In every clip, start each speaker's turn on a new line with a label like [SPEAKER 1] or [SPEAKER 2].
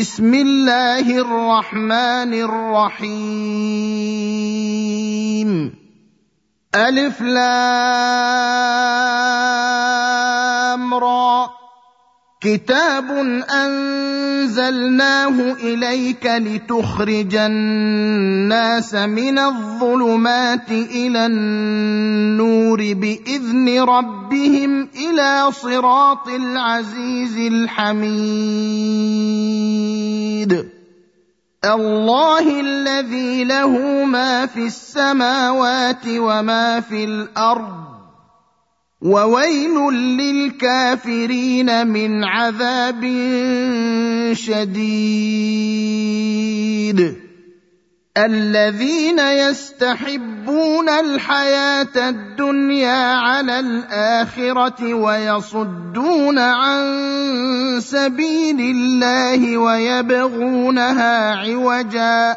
[SPEAKER 1] بسم الله الرحمن الرحيم. ألف لام را. كتاب أنزلناه إليك لتخرج الناس من الظلمات إلى النور بإذن ربهم إلى صراط العزيز الحميد. الله الذي له ما في السماوات وما في الأرض وويل للكافرين من عذاب شديد. الذين يستحبون الحياة الدنيا على الآخرة ويصدون عن سبيل الله ويبغونها عوجا.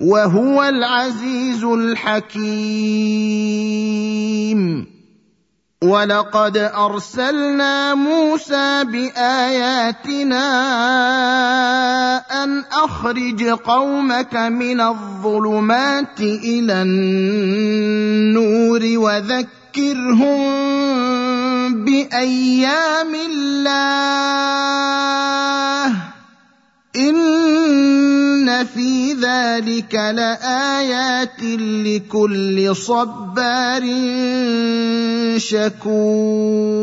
[SPEAKER 1] وهو العزيز الحكيم. ولقد ارسلنا موسى باياتنا ان اخرج قومك من الظلمات إلى النور وذكرهم بايام الله ان في ذلك لآيات لكل صبار شكور.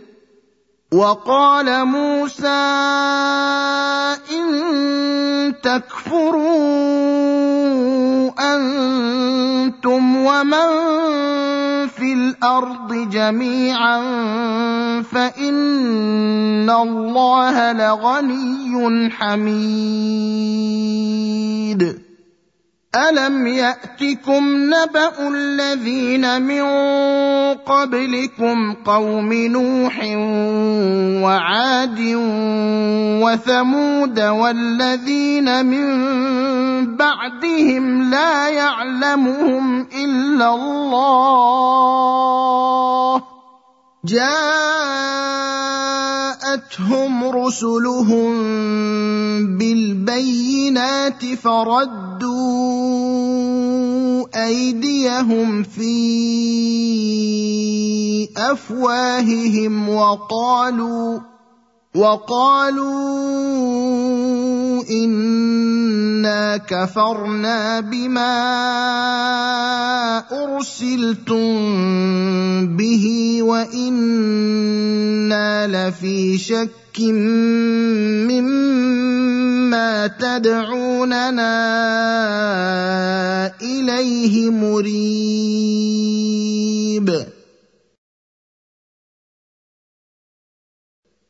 [SPEAKER 1] وقال موسى إن تكفروا أنتم ومن في الأرض جميعا فإن الله لغني حميد. الم ياتكم نبا الذين من قبلكم قوم نوح وعاد وثمود والذين من بعدهم لا يعلمهم الا الله جاءتهم رسلهم بالبينات فردوا أيديهم في أفواههم وقالوا وقالوا إنا كفرنا بما أرسلتم به وإنا لفي شك مما تدعوننا اليه مريب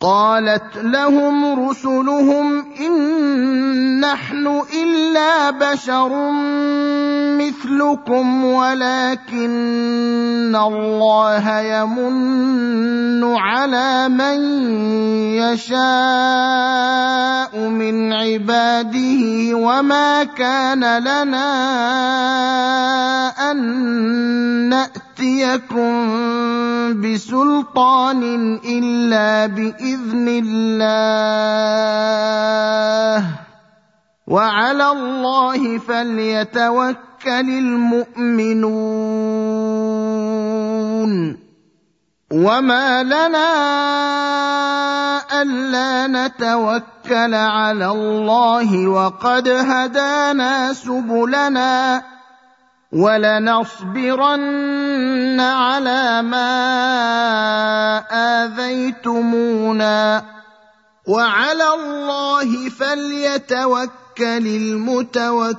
[SPEAKER 1] قالت لهم رسلهم إن نحن إلا بشر مثلكم ولكن الله يمن على من يشاء من عباده وما كان لنا أن ناتيكم بسلطان إلا بإذن الله وعلى الله فليتوكل المؤمنون وما لنا ألا نتوكل على الله وقد هدانا سبلنا ولنصبرن على ما آذيتمونا. وعلى الله فليتوكل المتوكلون.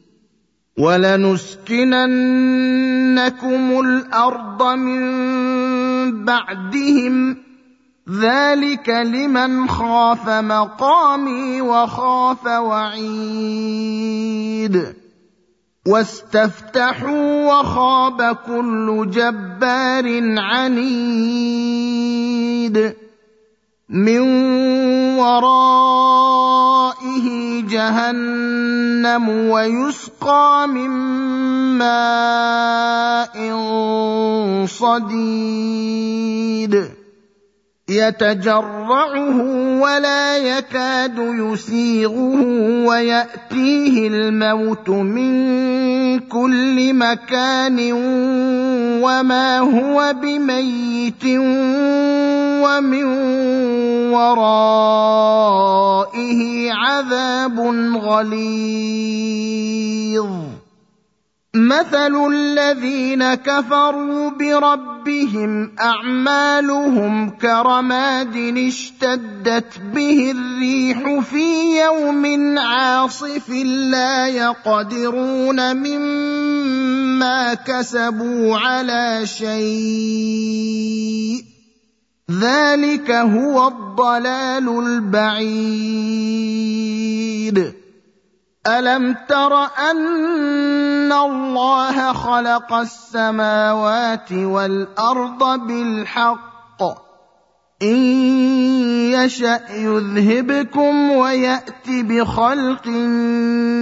[SPEAKER 1] ولنسكننكم الأرض من بعدهم. ذلك لمن خاف مقامي وخاف وعيد. واستفتحوا وخاب كل جبار عنيد. من ورائه جهنم ويسقى من ماء صديد. يتجرعه ولا يكاد يسيغه ويأتيه الموت من كل مكان وما هو بميت ومن ورائه عذاب غليظ. مثل الذين كفروا بربهم اعمالهم كرماد اشتدت به الريح في يوم عاصف لا يقدرون مما كسبوا على شيء. ذلك هو الضلال البعيد. الم تر ان الله خلق السماوات والارض بالحق؟ ان يشا يذهبكم ويات بخلق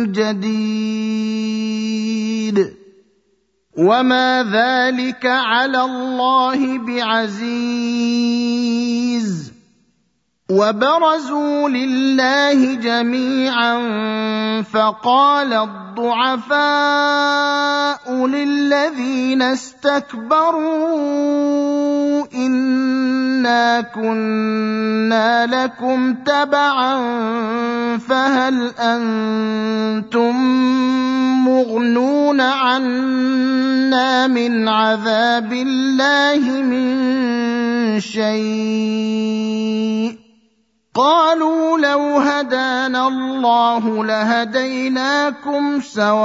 [SPEAKER 1] جديد. وما ذلك على الله بعزيز وبرزوا لله جميعا فقال الضعفاء للذين استكبروا انا كنا لكم تبعا فهل أنتم مغنون عنا من عذاب الله من شيء قالوا لو هدانا الله لهديناكم سواء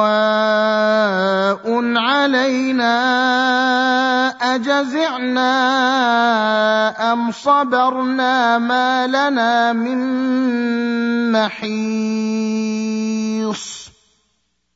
[SPEAKER 1] علينا اجزعنا ام صبرنا ما لنا من محيص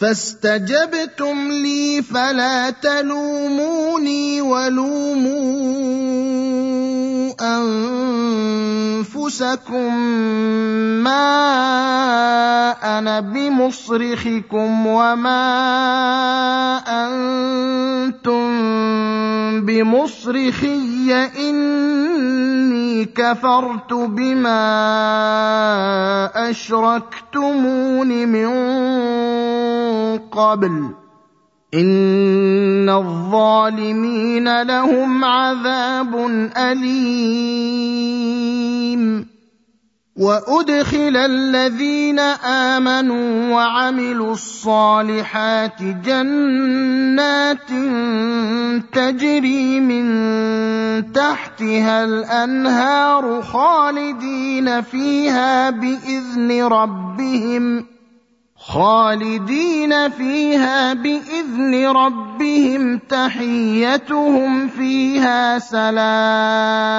[SPEAKER 1] فاستجبتم لي فلا تلوموني ولوموا أنفسكم ما أنا بمصرخكم وما أنتم بمصرخي إني كفرت بما أشركتمون من قبل إن الظالمين لهم عذاب أليم. وأدخل الذين آمنوا وعملوا الصالحات جنات تجري من تحتها الأنهار خالدين فيها بإذن ربهم. خالدين فيها بإذن ربهم تحيتهم فيها سلام.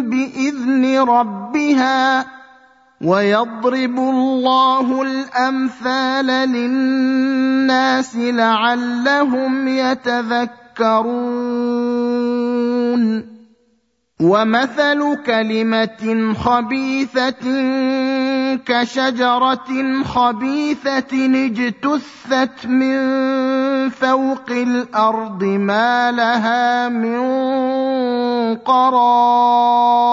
[SPEAKER 1] بإذن ربها ويضرب الله الأمثال للناس لعلهم يتذكرون. ومثل كلمة خبيثة كشجرة خبيثة اجتثت من فوق الأرض ما لها من قرار.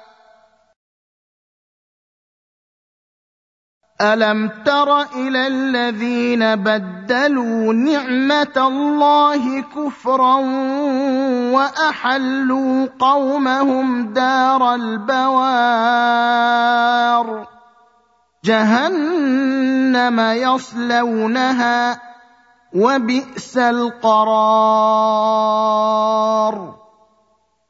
[SPEAKER 1] الم تر إلى الذين بدلوا نعمه الله كفرا واحلوا قومهم دار البوار جهنم يصلونها وبئس القرار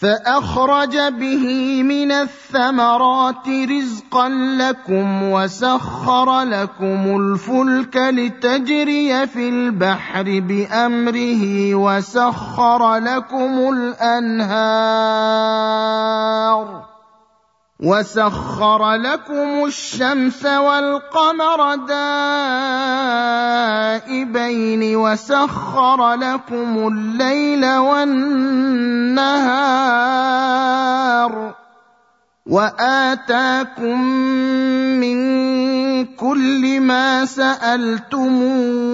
[SPEAKER 1] فأخرج به من الثمرات رزقا لكم وسخر لكم الفلك لتجري في البحر بأمره وسخر لكم الأنهار وسخر لكم الشمس والقمر دائبين وسخر لكم الليل والنهار واتاكم من كل ما سالتموه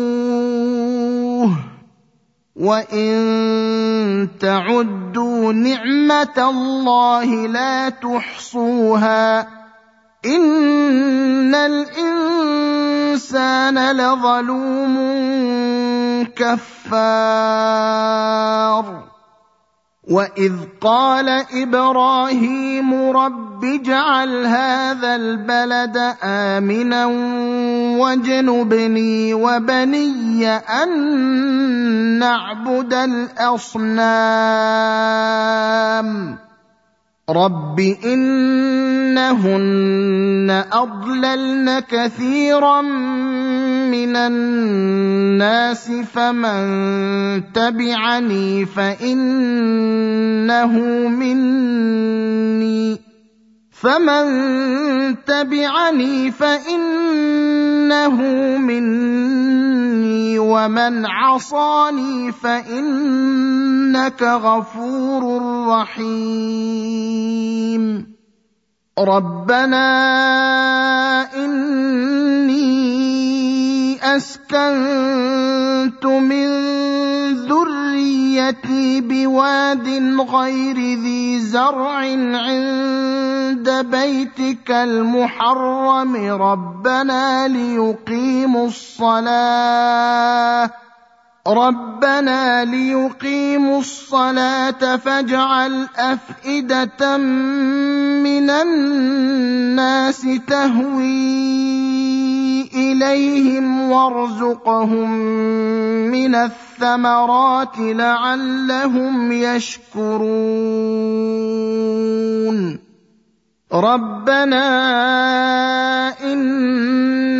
[SPEAKER 1] وان تعدوا نعمه الله لا تحصوها ان الانسان لظلوم كفار واذ قال إبراهيم رب اجعل هذا البلد امنا واجنبني وبني ان نعبد الاصنام رب انهن اضللن كثيرا من الناس فمن تبعني فإنه مني. فمن تبعني فإنه مني. ومن عصاني فإنك غفور رحيم. ربنا اني أسكنت من ذريتي بواد غير ذي زرع عند بيتك المحرم. ربنا ليقيموا الصلاة. ربنا ليقيموا الصلاه فاجعل افئده من الناس تهوي اليهم وارزقهم من الثمرات لعلهم يشكرون ربنا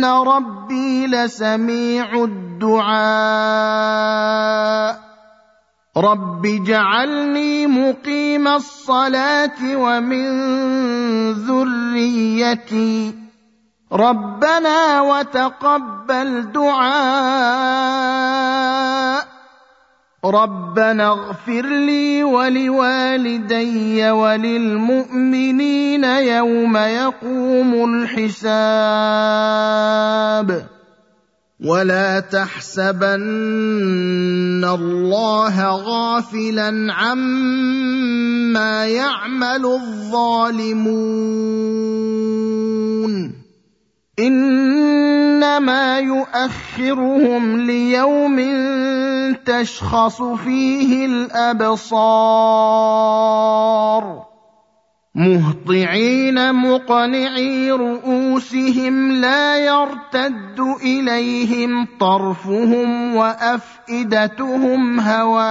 [SPEAKER 1] ان ربي لسميع الدعاء رب اجعلني مقيم الصلاه ومن ذريتي ربنا وتقبل دعاء ربنا اغفر لي ولوالدي وللمؤمنين يوم يقوم الحساب ولا تحسبن الله غافلا عما يعمل الظالمون إنما يؤخرهم ليوم تشخص فيه الأبصار. مهطعين مقنعي رؤوسهم لا يرتد إليهم طرفهم وأفئدتهم هواء.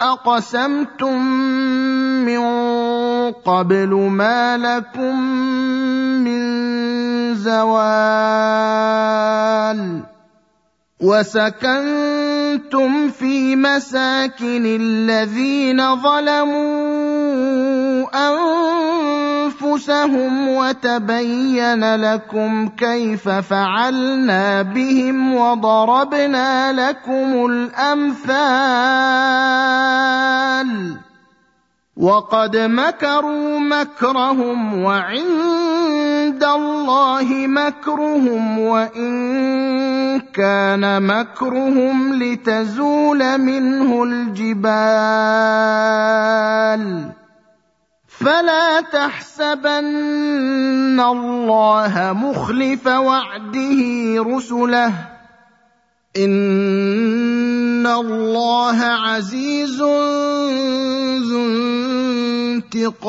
[SPEAKER 1] أقسمتم من قبل ما لكم من زوال وسكنتم كنتم في مساكن الذين ظلموا أنفسهم وتبين لكم كيف فعلنا بهم وضربنا لكم الأمثال وقد مكروا مكرهم وعند الله مكرهم وإن كان مكرهم لتزول منه الجبال فلا تحسبن الله مخلف وعده رسله. إن الله عزيز ذو انتقام.